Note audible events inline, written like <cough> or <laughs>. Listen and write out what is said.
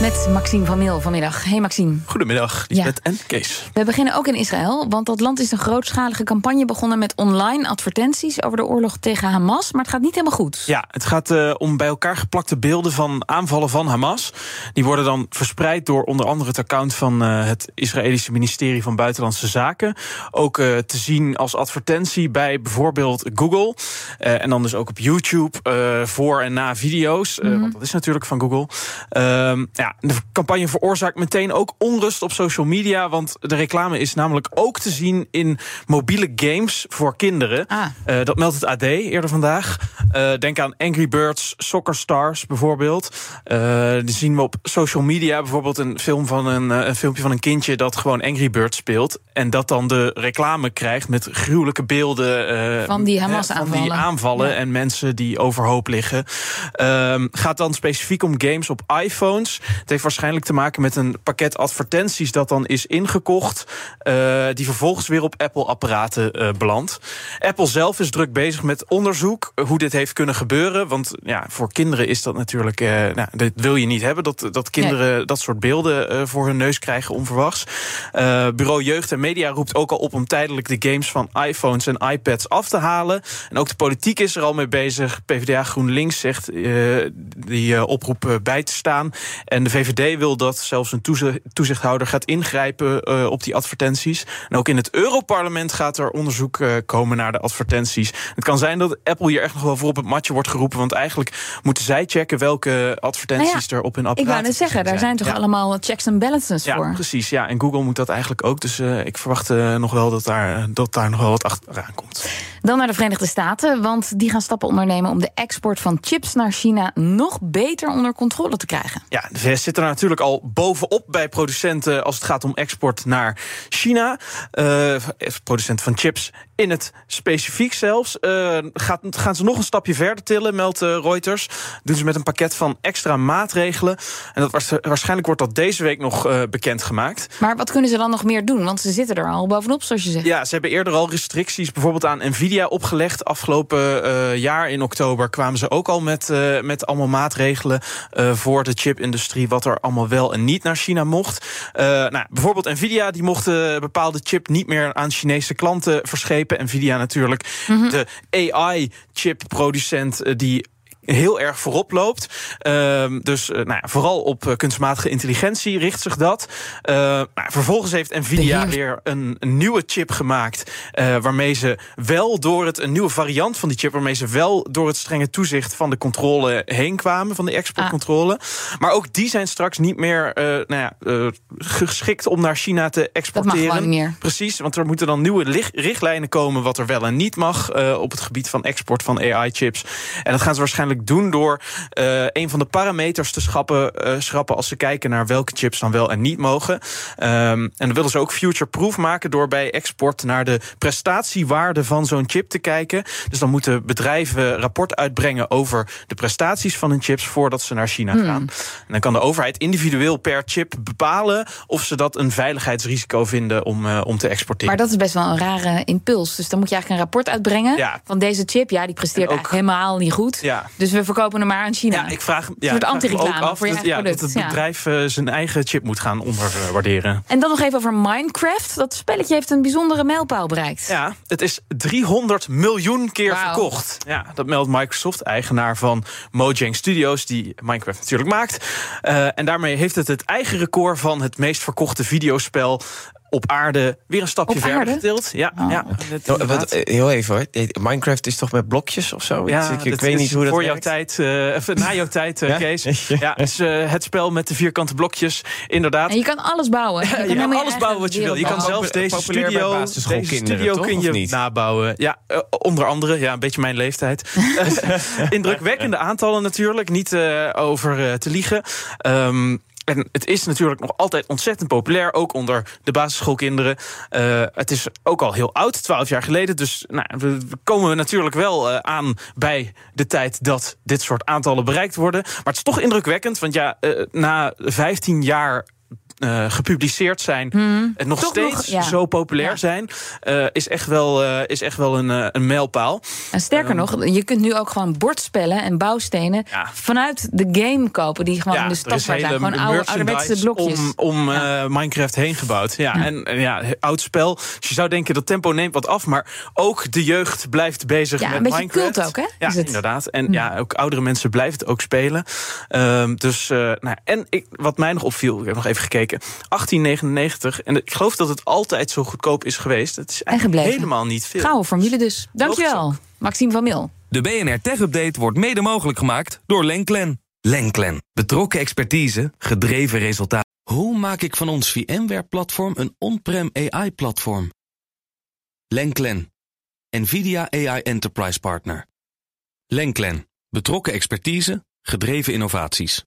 Met Maxime van Meel vanmiddag. Hey Maxime. Goedemiddag, Lisbeth en Kees. We beginnen ook in Israël, want dat land is een grootschalige campagne begonnen met online advertenties over de oorlog tegen Hamas. Maar het gaat niet helemaal goed. Ja, het gaat uh, om bij elkaar geplakte beelden van aanvallen van Hamas. Die worden dan verspreid door onder andere het account van uh, het Israëlische ministerie van Buitenlandse Zaken. Ook uh, te zien als advertentie bij bijvoorbeeld Google. en dan dus ook op YouTube voor en na video's. Mm -hmm. want dat is natuurlijk van Google. Ehm, ja, de campagne veroorzaakt meteen ook onrust op social media. Want de reclame is namelijk ook te zien in mobiele games voor kinderen. Ah. Uh, dat meldt het AD eerder vandaag. Uh, denk aan Angry Birds, Soccer Stars bijvoorbeeld. Uh, die zien we op social media bijvoorbeeld een, film van een, een filmpje van een kindje dat gewoon Angry Birds speelt. En dat dan de reclame krijgt met gruwelijke beelden van die Hamas-aanvallen. Die aanvallen ja. en mensen die overhoop liggen. Ehm, gaat dan specifiek om games op iPhones. Het heeft waarschijnlijk te maken met een pakket advertenties dat dan is ingekocht, uh, die vervolgens weer op Apple-apparaten uh, belandt. Apple zelf is druk bezig met onderzoek hoe dit heeft kunnen gebeuren. Want ja, voor kinderen is dat natuurlijk. Uh, nou, dit wil je niet hebben, dat, dat kinderen nee. dat soort beelden voor hun neus krijgen onverwachts. bureau Jeugd en Media roept ook al op om tijdelijk de games van iPhones en iPads af te halen. En ook de politiek is er al mee bezig. PvdA GroenLinks zegt die oproep bij te staan. En de VVD wil dat zelfs een toezichthouder gaat ingrijpen uh, op die advertenties. En ook in het Europarlement gaat er onderzoek uh, komen naar de advertenties. Het kan zijn dat Apple hier echt nog wel voor op het matje wordt geroepen. Want eigenlijk moeten zij checken welke advertenties nou ja, er op hun apparaat Ik wou net zeggen, daar zijn toch ja. allemaal checks en balances ja, voor? precies. Ja, en Google moet dat eigenlijk ook. Dus uh, ik verwacht nog wel dat daar, dat daar nog wel wat achteraan komt. Dan naar de Verenigde Staten, want die gaan stappen ondernemen om de export van chips naar China nog beter onder controle te krijgen. Ja, de VS zit er natuurlijk al bovenop bij producenten als het gaat om export naar China. Uh, producent van chips in het specifiek zelfs. Uh, gaat, gaan ze nog een stapje verder tillen, meldt Reuters. Doen ze met een pakket van extra maatregelen. En dat was, waarschijnlijk wordt dat deze week nog uh, bekendgemaakt. Maar wat kunnen ze dan nog meer doen? Want ze zitten er al bovenop, zoals je zegt. Ja, ze hebben eerder al restricties bijvoorbeeld aan Nvidia opgelegd. Afgelopen jaar in oktober kwamen ze ook al met, met allemaal maatregelen voor de chipindustrie. Wat er allemaal wel en niet naar China mocht. nou, bijvoorbeeld Nvidia die mocht een bepaalde chip niet meer aan Chinese klanten verschepen. Nvidia natuurlijk, mm -hmm. de AI-chip-producent die heel erg voorop loopt. Uh, dus uh, nou ja, vooral op uh, kunstmatige intelligentie richt zich dat. Uh, nou, vervolgens heeft Nvidia weer een, een, nieuwe chip gemaakt. waarmee ze wel door het, een nieuwe variant van die chip, waarmee ze wel door het strenge toezicht van de controle heen kwamen, van de exportcontrole. Ah. Maar ook die zijn straks niet meer nou ja, geschikt om naar China te exporteren. Dat mag niet meer. Precies, want er moeten dan nieuwe richtlijnen komen wat er wel en niet mag op het gebied van export van AI-chips. En dat gaan ze waarschijnlijk doen door uh, een van de parameters te schrappen, uh, schrappen als ze kijken naar welke chips dan wel en niet mogen. Um, en dan willen ze ook future-proof maken door bij export naar de prestatiewaarde van zo'n chip te kijken. Dus dan moeten bedrijven rapport uitbrengen over de prestaties van hun chips voordat ze naar China Hmm. gaan. En dan kan de overheid individueel per chip bepalen of ze dat een veiligheidsrisico vinden om, uh, om te exporteren. Maar dat is best wel een rare impuls. Dus dan moet je eigenlijk een rapport uitbrengen Ja. van deze chip. Ja, die presteert ook- eigenlijk helemaal niet goed. Ja. Dus we verkopen hem maar aan China. Ja, ik vraag, ja, een soort anti-reclame voor je dat, ja, dat het bedrijf eh, zijn eigen chip moet gaan onderwaarderen. En dan nog even over Minecraft. Dat spelletje heeft een bijzondere mijlpaal bereikt. Ja, het is 300 miljoen keer verkocht. Ja, dat meldt Microsoft, eigenaar van Mojang Studios, die Minecraft natuurlijk maakt. Eh, en daarmee heeft het het eigen record van het meest verkochte videospel op aarde weer een stapje Op verder aarde? getild. Ja, Oh. ja Nou, inderdaad. wat, eh, heel even hoor. Eh, Minecraft is toch met blokjes of zo? Ja, ik ik dat weet is niet hoe dat voor werkt. jouw tijd, eh, even na jouw tijd, Ja? Kees. <laughs> Ja, eh, het spel met de vierkante blokjes, inderdaad. En je kan alles bouwen. <laughs> Je kan Ja, alles bouwen wat je wil. Je kan zelfs deze studio, deze studio toch, kun je niet? nabouwen. Ja, onder andere, ja, een beetje mijn leeftijd. <laughs> Indrukwekkende aantallen natuurlijk, niet eh, over te liegen. Ehm, en het is natuurlijk nog altijd ontzettend populair, ook onder de basisschoolkinderen. Uh, het is ook al heel oud, twaalf jaar geleden. Dus nou, we komen natuurlijk wel uh, aan bij de tijd dat dit soort aantallen bereikt worden. Maar het is toch indrukwekkend, want ja, uh, na 15 jaar uh, gepubliceerd zijn Hmm. en nog steeds nog, ja. zo populair Ja. zijn, uh, is echt wel, uh, is echt wel een, een mijlpaal. En sterker Ehm. nog, je kunt nu ook gewoon bordspellen en bouwstenen Ja. vanuit de game kopen, die gewoon in de stad zijn. Gewoon oude, ouderwetse blokjes. Om, om Ja. eh, Minecraft heen gebouwd. Ja, En, en ja, oud spel. Dus je zou denken dat tempo neemt wat af, maar ook de jeugd blijft bezig Ja, met een beetje Minecraft. cult ook, hè, Ja, is het. inderdaad. En ja, ook oudere mensen blijven het ook spelen. Ehm, dus, eh, nou, en ik, wat mij nog opviel, ik heb nog even gekeken, 1899. En ik geloof dat het altijd zo goedkoop is geweest. Het is eigenlijk helemaal niet veel. Gouden formule dus. Dankjewel, Maxime van Mil. De BNR Tech Update wordt mede mogelijk gemaakt door Lenklen. Lenklen. Betrokken expertise, gedreven resultaten. Hoe maak ik van ons VMware-platform een on-prem AI-platform? Lenklen. NVIDIA AI Enterprise Partner. Lenklen. Betrokken expertise, gedreven innovaties.